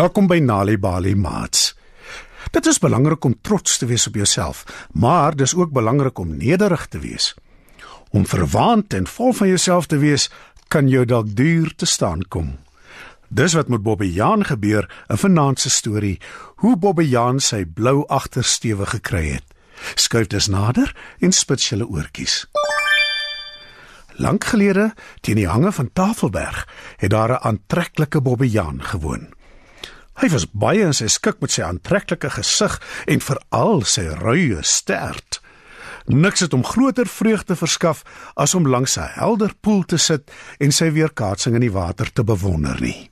Welkom by Nali Bali Mats. Dit is belangrik om trots te wees op jouself, maar dis ook belangrik om nederig te wees. Om verwaand en vol van jouself te wees, kan jou dalk duur te staan kom. Dis wat met Bobbe Jaan gebeur in vanaand se storie, hoe Bobbe Jaan sy blou agtersteewe gekry het. Skuif dus nader en spits julle oortjies. Lank gelede, teen die hange van Tafelberg, het daar 'n aantreklike Bobbe Jaan gewoon. Hy was baie in sy skik met sy aantreklike gesig en veral sy ruie stert. Niks het hom groter vreugde verskaf as om langs 'n helder poel te sit en sy weerkaatsing in die water te bewonder nie.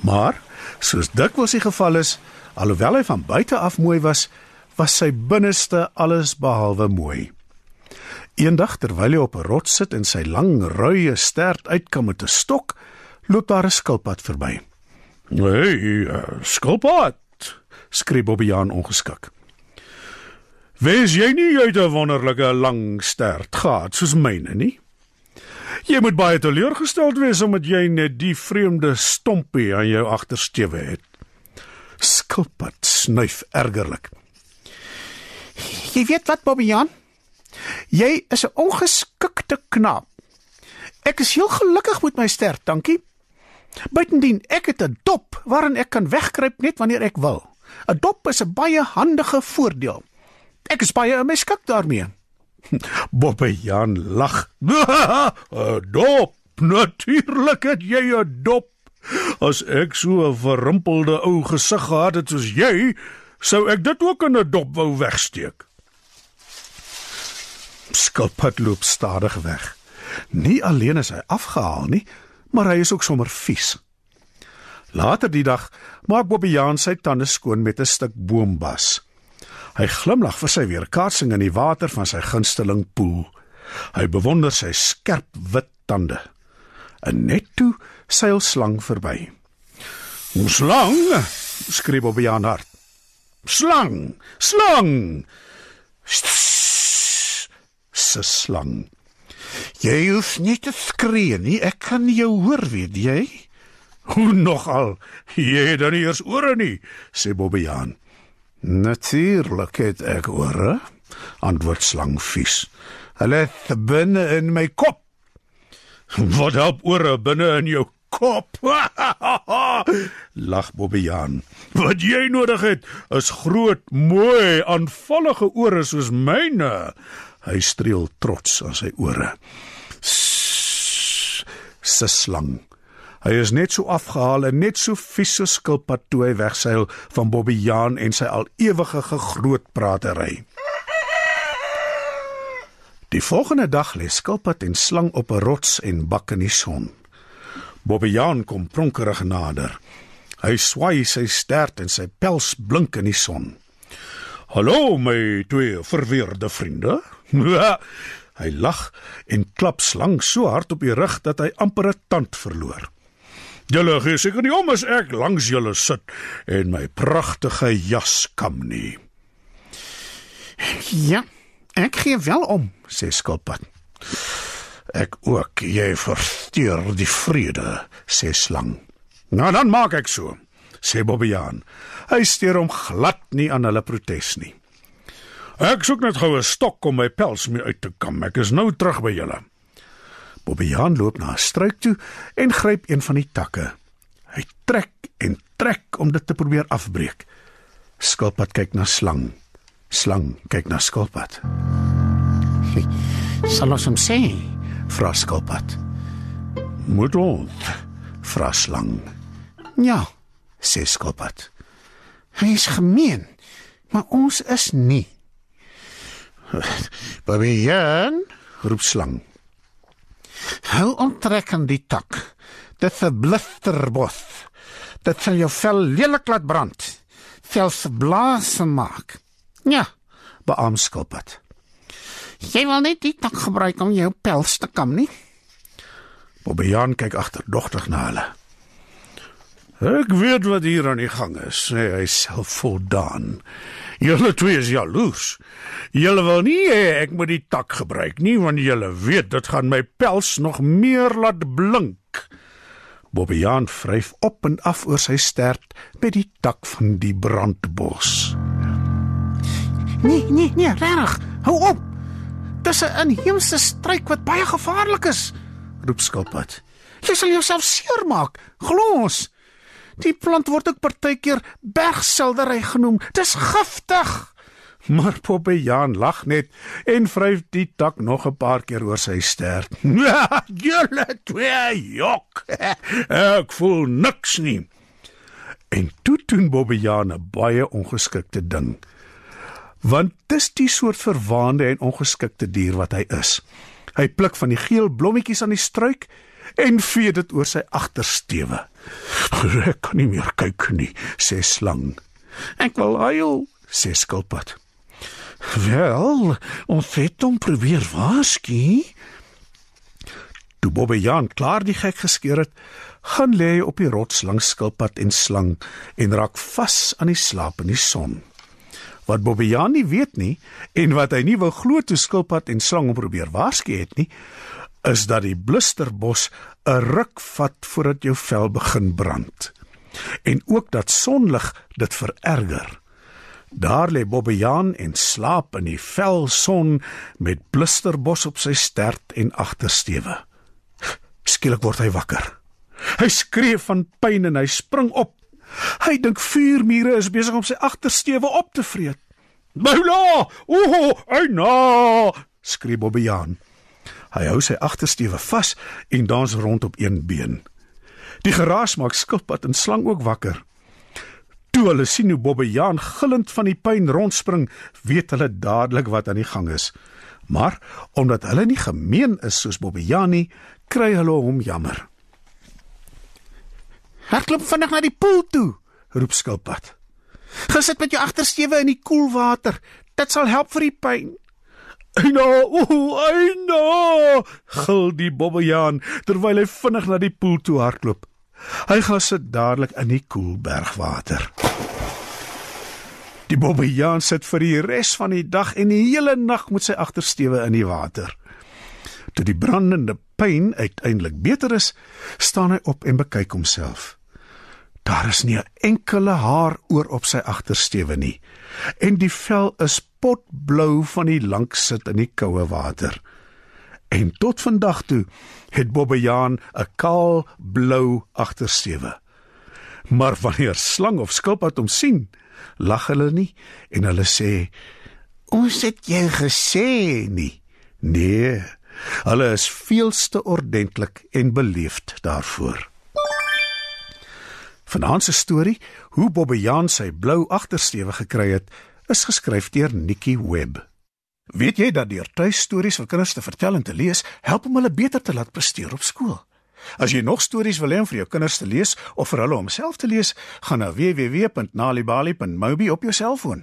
Maar, soos dikwels die geval is, alhoewel hy van buite af mooi was, was sy binneste alles behalwe mooi. Eendag terwyl hy op 'n rots sit en sy lang ruie stert uitkom met 'n stok, loop daar 'n skilpad verby. "Hey, uh, skilpad," skree Bobbejaan ongeskik. "Wees jy nie uit 'n wonderlike lang stert gehad soos myne nie? Jy moet baie teleurgesteld wees omdat jy net die vreemde stompie aan jou agtersteewe het." Skilpad snuif ergerlik. Jy weet wat, Bobbejaan? Jy is 'n ongeskikte knaap. Ek is heel gelukkig met my stert, dankie. Buitendien, ek het 'n dop waarin ek kan wegkruip net wanneer ek wil. 'n Dop is 'n baie handige voordeel. Ek is baie in my skik daarmee. Boppe Jan lag. Dop. Natuurlik het jy 'n dop. As ek so 'n verrimpelde ou gesig gehad het soos jy, sou ek dit ook in 'n dop wou wegsteek. Skilpad loop stadig weg. Nie alleen is hy afgehaal nie, maar hy is ook sommer vies. Later die dag maak Bobbejaan sy tande skoon met 'n stuk boombas. Hy glimlag vir sy weerkaatsing in die water van sy gunsteling poel. Hy bewonder sy skerp wit tande. En net toe seil slang verby. "Slang!" skree Bobbejaan hard. "Slang! Slang!" Se slang. Jy hoef nie te skree nie, ek kan jou hoor, weet jy? Hoe nogal? Jy het dan nie eers ore nie, sê Bobbejaan. Natuurlik het ek ore, antwoord slang vies. Hulle is binne in my kop. Wat help ore binne in jou kop? Lag Bobbejaan. Wat jy nodig het is groot, mooi, aanvallige ore soos myne. Hy streel trots aan sy ore. Se slang. Hy is net so afgehaal en net so vies so skilpad toe hy wegseil van Bobby Jaan en sy al ewige groot pratery. Die volgende dag lê skilpad en slang op 'n rots en bak in die son. Bobby Jaan kom pronkerig nader. Hy swai sy stert en sy pels blink in die son. "Hallo my twee verweerde vriende," hy lag en klap slang so hard op die rug dat hy amper 'n tand verloor. Julle gee seker nie om as ek langs julle sit en my pragtige jas kam nie. Ja, ek gee wel om, sê skilpad. Ek ook, jy versteur die vrede, sê slang. Nou dan maak ek so, sê Bobbejaan. Hy steur hom glad nie aan hulle protes nie. Ek soek net gou 'n stok om my pels mee uit te kam. Ek is nou terug by julle. Bobbejaan loop na 'n struik toe en gryp een van die takke. Hy trek en trek om dit te probeer afbreek. Skilpad kyk na slang. Slang kyk na skilpad. "Sal ons hom sê?" vra skilpad. "Moet ons?" vra slang. "Ja," sê skilpad. "Hy is gemeen, maar ons is nie." Babian, roep slang. Hou onttrek aan die tak. Dit is 'n blisterbos. Dit sal jou vel lelik laat brand. Selfs blaas maak. Ja, beam skilpad. Jy wil net die tak gebruik om jou pels te kam nie? Bobbejaan kyk agterdogtig na hulle. Ek weet wat hier aan die gang is, sê hy self voldaan. Julle twee is jaloers. Julle wil nie hê ek moet die tak gebruik nie want julle weet dit gaan my pels nog meer laat blink. Bobbejaan vryf op en af oor sy stert met die tak van die brandbos. Nee, nee, nee, reg. Hou op. Dis 'n inheemse struik wat baie gevaarlik is, roep skilpad. Jy sal jouself seermaak. Glo ons. Die plant word ook partykeer bergseldery genoem. Dis giftig. Maar Bobbejaan lag net en vryf die tak nog 'n paar keer oor sy stert. "Julle twee jok. Ek voel niks nie." En toe doen Bobbejaan 'n baie ongeskikte ding. Want dis die soort verwaande en ongeskikte dier wat hy is. Hy pluk van die geel blommetjies aan die struik en vee dit oor sy agtersteewe. "Ek kan nie meer kyk nie," sê slang. Ek wil huil, sê skilpad. Wel, ons het hom probeer waarsku. Toe Bobbejaan klaar die gek geskeur het, gaan lê hy op die rots langs skilpad en slang en raak vas aan die slaap in die son. Wat Bobbejaan nie weet nie en wat hy nie wou glo toe skilpad en slang hom probeer waarsku het nie, is dat die blisterbos 'n ruk vat voordat jou vel begin brand. En ook dat sonlig dit vererger. Daar lê Bobbejaan en slaap in die vel son met blisterbos op sy stert en agtersteewe. Skielik word hy wakker. Hy skree van pyn en hy spring op. Hy dink vuurmure is besig om sy agtersteewe op te vreet. "Boula! Ooh, eina!" skree Bobbejaan. Hy hou sy agtersteewe vas en dans rond op een been. Die geraas maak skilpad en slang ook wakker. Toe hulle sien hoe Bobbejaan gillend van die pyn rondspring, weet hulle dadelik wat aan die gang is. Maar omdat hulle nie gemeen is soos Bobbejaan nie, kry hulle hom jammer. Hardloop vinnig na die poel toe, roep Skilpad. Gesit met jou agtersteewe in die koel water. Dit sal help vir die pyn. Eina, ooh, eina! Gil die Bobbejaan terwyl hy vinnig na die poel toe hardloop. Hy gaan sit dadelik in die koel bergwater. Die Bobbejaan sit vir die res van die dag en die hele nag met sy agtersteewe in die water. Toe die brandende pyn uiteindelik beter is, staan hy op en bekyk homself. Daar is nie 'n enkele haar oor op sy agtersteewe nie en die vel is potblou van die lank sit in die koue water. En tot vandag toe het Bobbejaan 'n kaal blou agtersteewe. Maar wanneer slang of skilpad hom sien, lag hulle nie en hulle sê: "Ons het jou gesê nie." Nee, hulle is veelste ordentlik en beleefd daarvoor. Vanaand se storie, hoe Bobbejaan sy blou agtersteewe gekry het, is geskryf deur Nikki Webb. Weet jy dat deur tuistories vir kinders te vertel en te lees, help om hulle beter te laat presteer op skool? As jy nog stories wil hê om vir jou kinders te lees of vir hulle om self te lees, gaan na www.nalibali.mobi op jou selfoon.